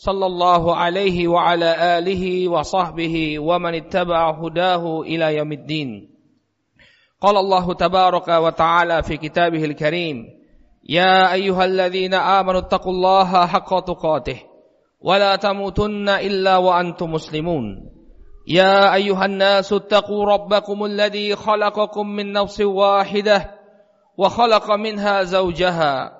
صلى الله عليه وعلى آله وصحبه ومن اتبع هداه إلى يوم الدين. قال الله تبارك وتعالى في كتابه الكريم يا أيها الذين آمنوا اتقوا الله حق تقاته ولا تموتن إلا وأنتم مسلمون. يا أيها الناس اتقوا ربكم الذي خلقكم من نفس واحدة وخلق منها زوجها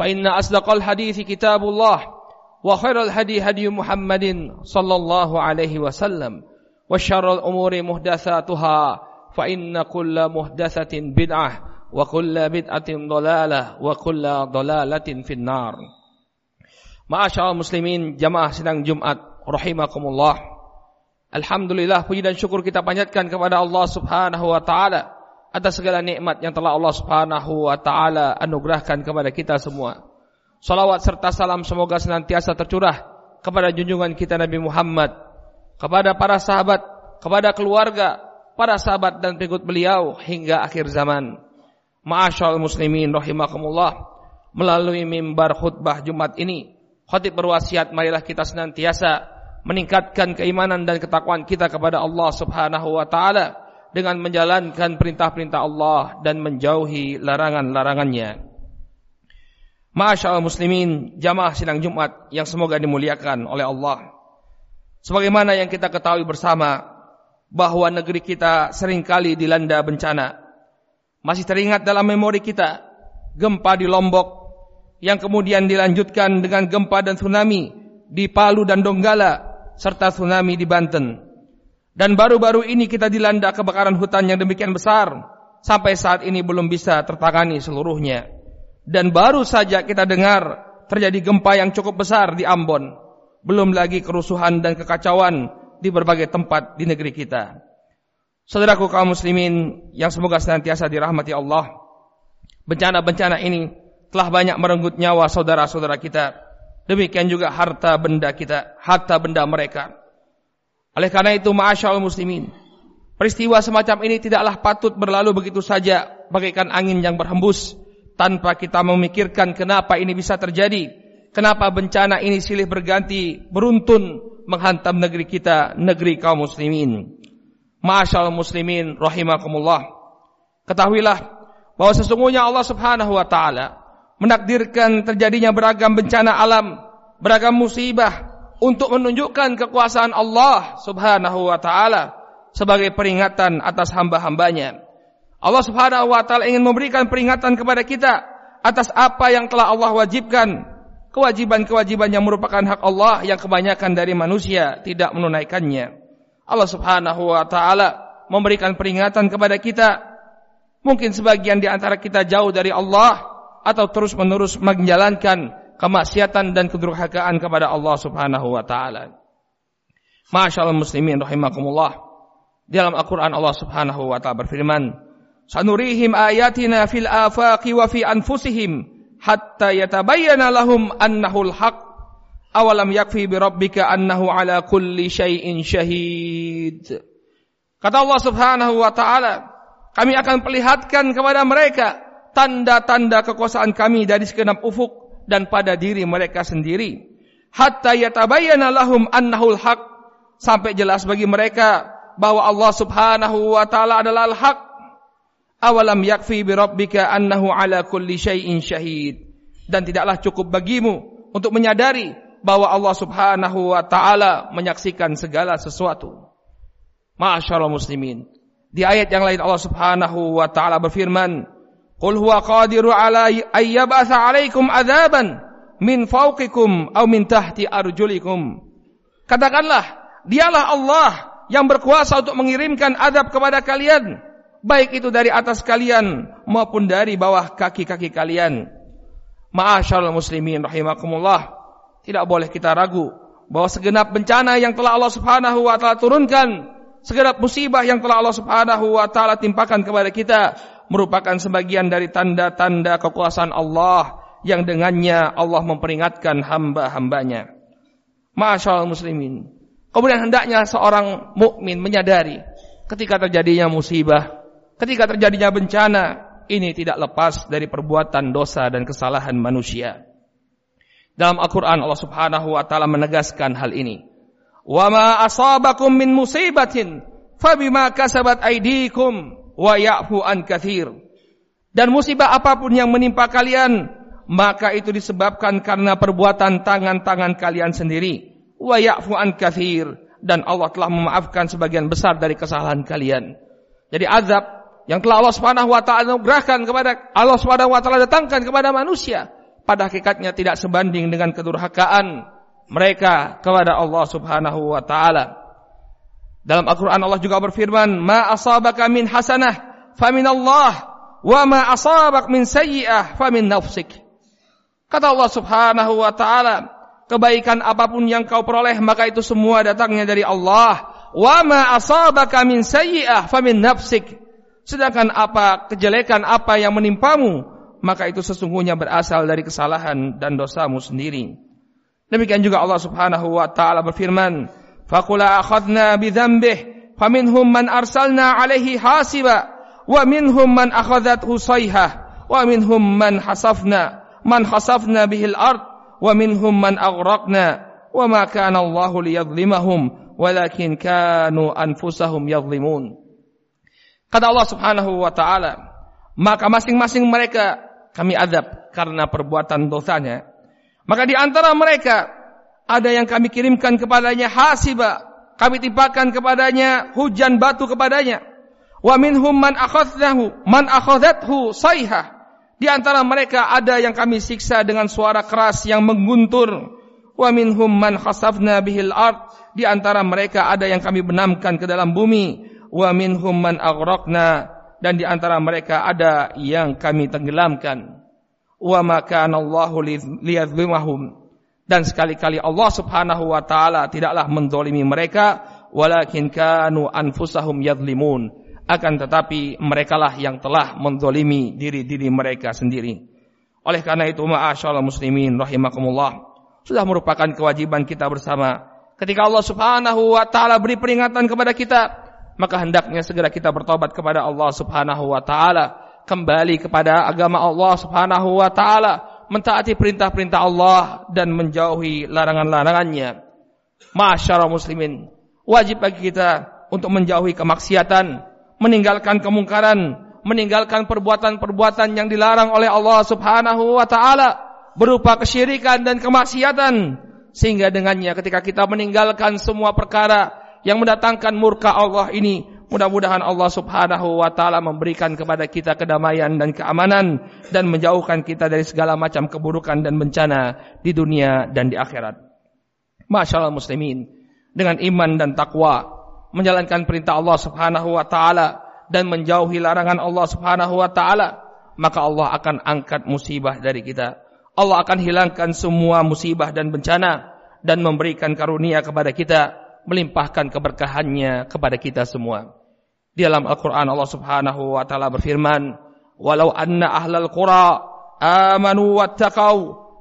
فإن أصدق الحديث كتاب الله وخير الهدي هدي محمد صلى الله عليه وسلم وشر الأمور محدثاتها فإن كل محدثة بدعة وكل بدعة ضلالة وكل ضلالة في النار Ma'asyal muslimin jamaah sidang Jumat rahimakumullah. Alhamdulillah puji dan syukur kita panjatkan kepada Allah Subhanahu wa taala atas segala nikmat yang telah Allah Subhanahu wa taala anugerahkan kepada kita semua. Salawat serta salam semoga senantiasa tercurah kepada junjungan kita Nabi Muhammad, kepada para sahabat, kepada keluarga, para sahabat dan pengikut beliau hingga akhir zaman. Ma'asyal muslimin rahimakumullah, melalui mimbar khutbah Jumat ini, khatib berwasiat marilah kita senantiasa meningkatkan keimanan dan ketakwaan kita kepada Allah Subhanahu wa taala dengan menjalankan perintah-perintah Allah dan menjauhi larangan-larangannya. Masyaallah muslimin, jamaah sidang Jumat yang semoga dimuliakan oleh Allah. Sebagaimana yang kita ketahui bersama bahwa negeri kita sering kali dilanda bencana. Masih teringat dalam memori kita gempa di Lombok yang kemudian dilanjutkan dengan gempa dan tsunami di Palu dan Donggala serta tsunami di Banten. Dan baru-baru ini kita dilanda kebakaran hutan yang demikian besar. Sampai saat ini belum bisa tertangani seluruhnya. Dan baru saja kita dengar terjadi gempa yang cukup besar di Ambon. Belum lagi kerusuhan dan kekacauan di berbagai tempat di negeri kita. Saudaraku kaum muslimin yang semoga senantiasa dirahmati Allah. Bencana-bencana ini telah banyak merenggut nyawa saudara-saudara kita. Demikian juga harta benda kita, harta benda mereka. Oleh karena itu, ma'asyal muslimin, peristiwa semacam ini tidaklah patut berlalu begitu saja bagaikan angin yang berhembus tanpa kita memikirkan kenapa ini bisa terjadi, kenapa bencana ini silih berganti beruntun menghantam negeri kita, negeri kaum muslimin. Ma'asyal muslimin rahimakumullah. Ketahuilah bahwa sesungguhnya Allah Subhanahu wa taala menakdirkan terjadinya beragam bencana alam, beragam musibah untuk menunjukkan kekuasaan Allah Subhanahu wa taala sebagai peringatan atas hamba-hambanya. Allah Subhanahu wa taala ingin memberikan peringatan kepada kita atas apa yang telah Allah wajibkan, kewajiban-kewajiban yang merupakan hak Allah yang kebanyakan dari manusia tidak menunaikannya. Allah Subhanahu wa taala memberikan peringatan kepada kita. Mungkin sebagian di antara kita jauh dari Allah atau terus-menerus menjalankan kemaksiatan dan kedurhakaan kepada Allah Subhanahu wa taala. Masyaallah muslimin rahimakumullah. Di dalam Al-Qur'an Allah Subhanahu wa taala berfirman, "Sanurihim ayatina fil afaqi wa fi anfusihim hatta yatabayyana lahum annahu al-haq." Awalam yakfi bi rabbika annahu ala kulli syai'in syahid. Kata Allah Subhanahu wa taala, kami akan perlihatkan kepada mereka tanda-tanda kekuasaan kami dari segenap ufuk dan pada diri mereka sendiri. Hatta yatabayyana lahum annahul haq sampai jelas bagi mereka bahwa Allah Subhanahu wa taala adalah al-haq. Awalam yakfi bi rabbika annahu ala kulli syai'in syahid. Dan tidaklah cukup bagimu untuk menyadari bahwa Allah Subhanahu wa taala menyaksikan segala sesuatu. Ma'asyiral muslimin. Di ayat yang lain Allah Subhanahu wa taala berfirman, "Qul huwa qadiru ala ayyab'atsa 'alaikum adzaban min fawqikum aw min tahti arjulikum." Katakanlah, dialah Allah yang berkuasa untuk mengirimkan adab kepada kalian, baik itu dari atas kalian maupun dari bawah kaki-kaki kalian. Ma'asyarul muslimin rahimakumullah. Tidak boleh kita ragu bahwa segenap bencana yang telah Allah Subhanahu wa taala turunkan, segenap musibah yang telah Allah Subhanahu wa taala timpakan kepada kita merupakan sebagian dari tanda-tanda kekuasaan Allah yang dengannya Allah memperingatkan hamba-hambanya. Masyaallah muslimin. Kemudian hendaknya seorang mukmin menyadari ketika terjadinya musibah, ketika terjadinya bencana, ini tidak lepas dari perbuatan dosa dan kesalahan manusia. Dalam Al-Quran Allah subhanahu wa ta'ala menegaskan hal ini. Ma asabakum min musibatin fabima kasabat aidikum wa ya'fu an kathir. Dan musibah apa pun yang menimpa kalian, maka itu disebabkan karena perbuatan tangan-tangan kalian sendiri wa ya'fu an kathir dan Allah telah memaafkan sebagian besar dari kesalahan kalian. Jadi azab yang telah Allah Subhanahu wa taala anugerahkan kepada Allah Subhanahu wa taala datangkan kepada manusia pada hakikatnya tidak sebanding dengan kedurhakaan mereka kepada Allah Subhanahu wa taala. Dalam Al-Qur'an Allah juga berfirman, "Ma asabaka min hasanah famin Allah wa ma asabak min sayyi'ah famin nafsik." Kata Allah Subhanahu wa taala, kebaikan apa pun yang kau peroleh maka itu semua datangnya dari Allah. Wa ma asabaka min sayyi'ah famin nafsik. Sedangkan apa kejelekan apa yang menimpamu maka itu sesungguhnya berasal dari kesalahan dan dosamu sendiri. Demikian juga Allah Subhanahu wa taala berfirman, "Faqula akhadna bi dzambih faminhum man arsalna alaihi hasiba wa minhum man akhadathu sayhah wa minhum man hasafna man khasafna bihil ard wa minhum man aghraqna wa ma kana Allahu liyadhlimahum walakin kanu anfusahum yadhlimun. Kata Allah Subhanahu wa taala, maka masing-masing mereka kami adab karena perbuatan dosanya. Maka di antara mereka ada yang kami kirimkan kepadanya hasiba, kami timpakan kepadanya hujan batu kepadanya. Wa minhum man akhadhahu, man akhadhathu sayhah. Di antara mereka ada yang kami siksa dengan suara keras yang mengguntur. Wa minhum man khasafna bihil ard. Di antara mereka ada yang kami benamkan ke dalam bumi. Wa minhum man aghraqna. Dan di antara mereka ada yang kami tenggelamkan. Wa maka Allahu liyadzlimahum. Dan sekali-kali Allah subhanahu wa ta'ala tidaklah mendolimi mereka. Walakin kanu anfusahum yadlimun akan tetapi merekalah yang telah mendolimi diri-diri mereka sendiri. Oleh karena itu, ma'asyallah muslimin rahimakumullah, sudah merupakan kewajiban kita bersama. Ketika Allah subhanahu wa ta'ala beri peringatan kepada kita, maka hendaknya segera kita bertobat kepada Allah subhanahu wa ta'ala. Kembali kepada agama Allah subhanahu wa ta'ala. Mentaati perintah-perintah Allah dan menjauhi larangan-larangannya. Masyarakat muslimin, wajib bagi kita untuk menjauhi kemaksiatan, meninggalkan kemungkaran, meninggalkan perbuatan-perbuatan yang dilarang oleh Allah Subhanahu wa taala berupa kesyirikan dan kemaksiatan sehingga dengannya ketika kita meninggalkan semua perkara yang mendatangkan murka Allah ini mudah-mudahan Allah Subhanahu wa taala memberikan kepada kita kedamaian dan keamanan dan menjauhkan kita dari segala macam keburukan dan bencana di dunia dan di akhirat. Masyaallah muslimin dengan iman dan takwa menjalankan perintah Allah Subhanahu wa taala dan menjauhi larangan Allah Subhanahu wa taala, maka Allah akan angkat musibah dari kita. Allah akan hilangkan semua musibah dan bencana dan memberikan karunia kepada kita, melimpahkan keberkahannya kepada kita semua. Di dalam Al-Qur'an Allah Subhanahu wa taala berfirman, "Walau anna ahlal qura amanu wattaqau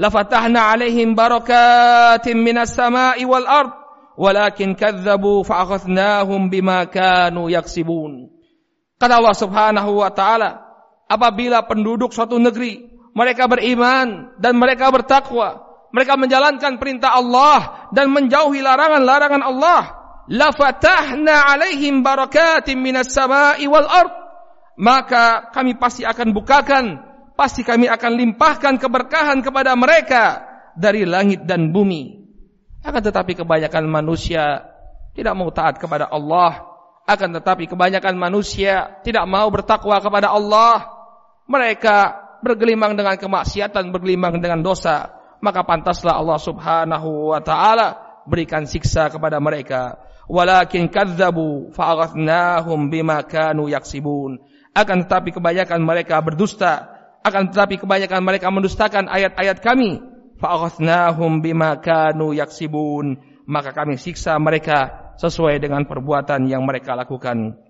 lafatahna 'alaihim barakatin minas sama'i wal ard." walakin kadzabu fa'akhadnahum bima kanu yaksibun. Kata Allah Subhanahu wa taala, apabila penduduk suatu negeri mereka beriman dan mereka bertakwa, mereka menjalankan perintah Allah dan menjauhi larangan-larangan Allah, la fatahna 'alaihim barakatim minas sama'i wal ard. Maka kami pasti akan bukakan, pasti kami akan limpahkan keberkahan kepada mereka dari langit dan bumi. Akan tetapi kebanyakan manusia tidak mau taat kepada Allah. Akan tetapi kebanyakan manusia tidak mau bertakwa kepada Allah. Mereka bergelimang dengan kemaksiatan, bergelimang dengan dosa. Maka pantaslah Allah subhanahu wa ta'ala berikan siksa kepada mereka. Walakin kadzabu fa'aghatnahum bima kanu yaksibun. Akan tetapi kebanyakan mereka berdusta. Akan tetapi kebanyakan mereka mendustakan ayat-ayat kami. Fa'aghatnahum bima kanu yaksibun. Maka kami siksa mereka sesuai dengan perbuatan yang mereka lakukan.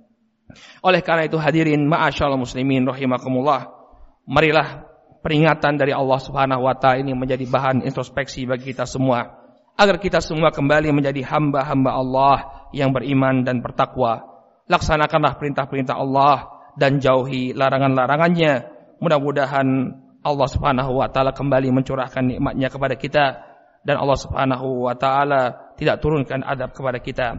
Oleh karena itu hadirin ma'asyal muslimin rahimakumullah. Marilah peringatan dari Allah Subhanahu wa taala ini menjadi bahan introspeksi bagi kita semua agar kita semua kembali menjadi hamba-hamba Allah yang beriman dan bertakwa. Laksanakanlah perintah-perintah Allah dan jauhi larangan-larangannya. Mudah-mudahan Allah Subhanahu wa taala kembali mencurahkan nikmatnya kepada kita dan Allah Subhanahu wa taala tidak turunkan adab kepada kita.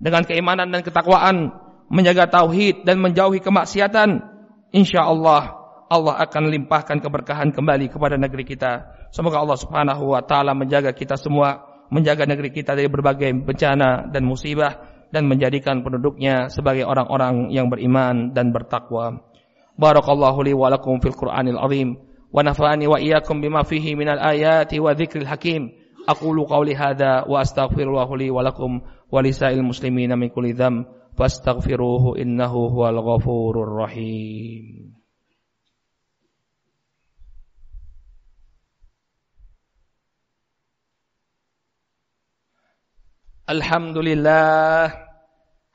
Dengan keimanan dan ketakwaan, menjaga tauhid dan menjauhi kemaksiatan, insya Allah Allah akan limpahkan keberkahan kembali kepada negeri kita. Semoga Allah Subhanahu wa taala menjaga kita semua, menjaga negeri kita dari berbagai bencana dan musibah dan menjadikan penduduknya sebagai orang-orang yang beriman dan bertakwa. Barakallahu li wa lakum fil Qur'anil azim wa nafa'ani wa iyyakum bima fihi minal ayati wa dzikril hakim. Aqulu qawli hadza wa astaghfirullahu li wa lakum wa lisa'il muslimina min kulli dzam fastaghfiruhu innahu huwal ghafurur rahim. Alhamdulillah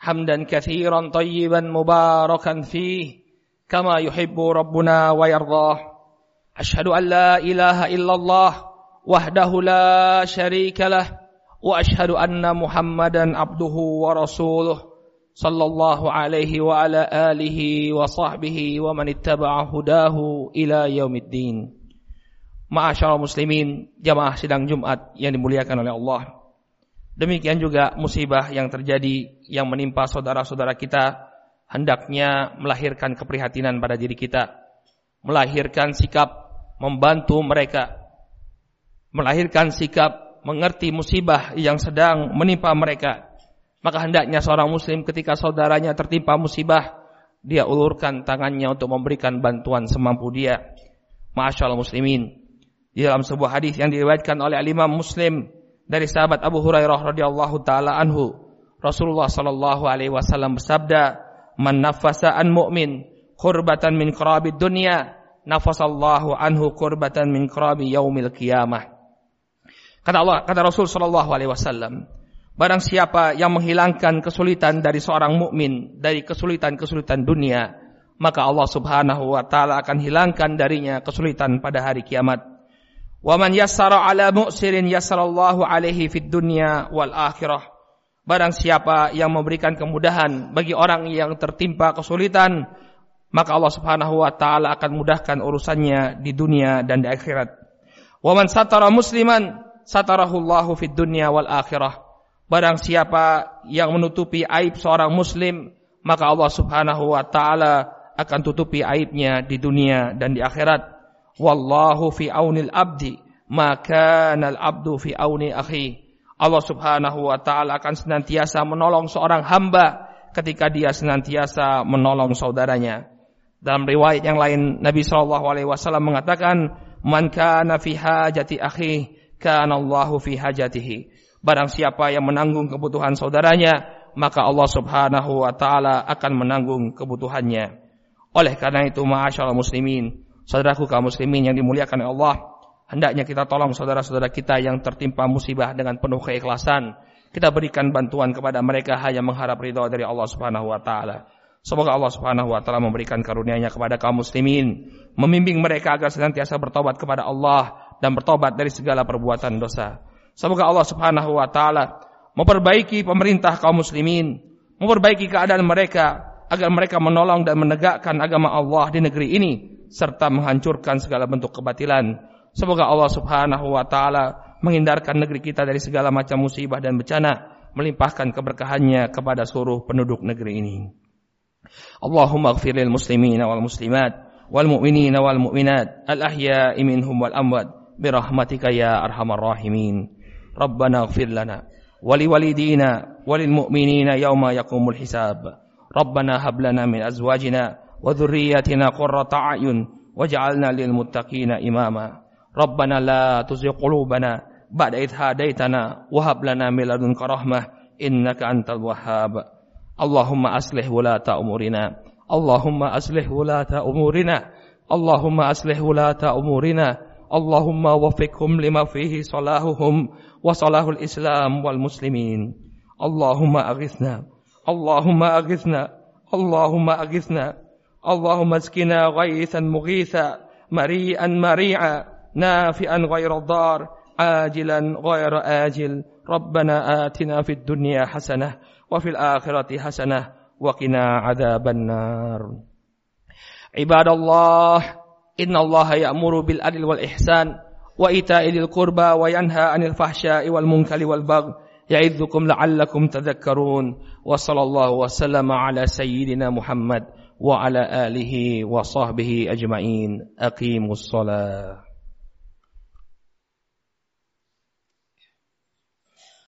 hamdan katsiran tayyiban mubarakan fihi kama yuhibbu rabbuna wa yardah. Ashhadu an la ilaha illallah wahdahu la syarika lah wa ashhadu anna Muhammadan abduhu wa rasuluh sallallahu alaihi wa ala alihi wa sahbihi wa man ittaba'a hudahu ila yaumiddin. Ma'asyiral muslimin, jamaah sidang Jumat yang dimuliakan oleh Allah. Demikian juga musibah yang terjadi yang menimpa saudara-saudara kita hendaknya melahirkan keprihatinan pada diri kita melahirkan sikap membantu mereka melahirkan sikap mengerti musibah yang sedang menimpa mereka. Maka hendaknya seorang muslim ketika saudaranya tertimpa musibah, dia ulurkan tangannya untuk memberikan bantuan semampu dia. Masyaallah muslimin. Di dalam sebuah hadis yang diriwayatkan oleh Imam Muslim dari sahabat Abu Hurairah radhiyallahu taala anhu, Rasulullah sallallahu alaihi wasallam bersabda, "Man nafasa an mu'min qurbatan min qurabid dunya, nafasallahu anhu qurbatan min qurabi yaumil qiyamah." Kata Allah, kata Rasul Shallallahu Alaihi Wasallam, barang siapa yang menghilangkan kesulitan dari seorang mukmin dari kesulitan-kesulitan dunia, maka Allah Subhanahu Wa Taala akan hilangkan darinya kesulitan pada hari kiamat. Waman yassara ala mu'sirin yassarallahu alaihi fid dunya wal akhirah. Barang siapa yang memberikan kemudahan bagi orang yang tertimpa kesulitan, maka Allah Subhanahu wa taala akan mudahkan urusannya di dunia dan di akhirat. Waman satara musliman satarahullahu fid dunya wal akhirah. Barang siapa yang menutupi aib seorang muslim, maka Allah Subhanahu wa taala akan tutupi aibnya di dunia dan di akhirat. Wallahu fi aunil abdi, maka al abdu fi auni akhi. Allah Subhanahu wa taala akan senantiasa menolong seorang hamba ketika dia senantiasa menolong saudaranya. Dalam riwayat yang lain Nabi sallallahu alaihi wasallam mengatakan, "Man kana fi hajati akhi kana Allahu fi hajatihi. Barang siapa yang menanggung kebutuhan saudaranya, maka Allah Subhanahu wa taala akan menanggung kebutuhannya. Oleh karena itu, ma'asyal muslimin, saudaraku kaum muslimin yang dimuliakan oleh Allah, hendaknya kita tolong saudara-saudara kita yang tertimpa musibah dengan penuh keikhlasan. Kita berikan bantuan kepada mereka hanya mengharap ridha dari Allah Subhanahu wa taala. Semoga Allah Subhanahu wa taala memberikan karunia-Nya kepada kaum muslimin, membimbing mereka agar senantiasa bertobat kepada Allah dan bertobat dari segala perbuatan dosa. Semoga Allah Subhanahu wa taala memperbaiki pemerintah kaum muslimin, memperbaiki keadaan mereka agar mereka menolong dan menegakkan agama Allah di negeri ini serta menghancurkan segala bentuk kebatilan. Semoga Allah Subhanahu wa taala menghindarkan negeri kita dari segala macam musibah dan bencana, melimpahkan keberkahannya kepada seluruh penduduk negeri ini. Allahumma ighfir lil muslimin wal muslimat wal mu'minin wal mu'minat al ahya'i minhum wal amwat birahmatika ya arhamar rahimin. Rabbana ighfir lana wa li walidina wa lil mu'minina yawma yaqumul hisab. Rabbana hab lana min azwajina وذرياتنا قرة أعين واجعلنا للمتقين إماما. ربنا لا تزغ قلوبنا بعد إذ هديتنا وهب لنا من لدنك رحمة إنك أنت الوهاب. اللهم أصلح ولاة أمورنا. اللهم أصلح ولاة أمورنا. اللهم أصلح ولاة أمورنا. اللهم وفقهم لما فيه صلاحهم وصلاح الإسلام والمسلمين. اللهم أغثنا. اللهم أغثنا. اللهم أغثنا. اللهم اسقنا غيثا مغيثا مريئا مريعا نافئا غير الضار عاجلا غير آجل. ربنا آتنا في الدنيا حسنة وفي الآخرة حسنة وقنا عذاب النار. عباد الله إن الله يأمر بالعدل والإحسان وإيتاء ذي القربى وينهى عن الفحشاء والمنكر والبغي يعظكم لعلكم تذكرون. وصلى الله وسلم على سيدنا محمد وعلى آله وصحبه أجمعين. أقيموا الصلاة.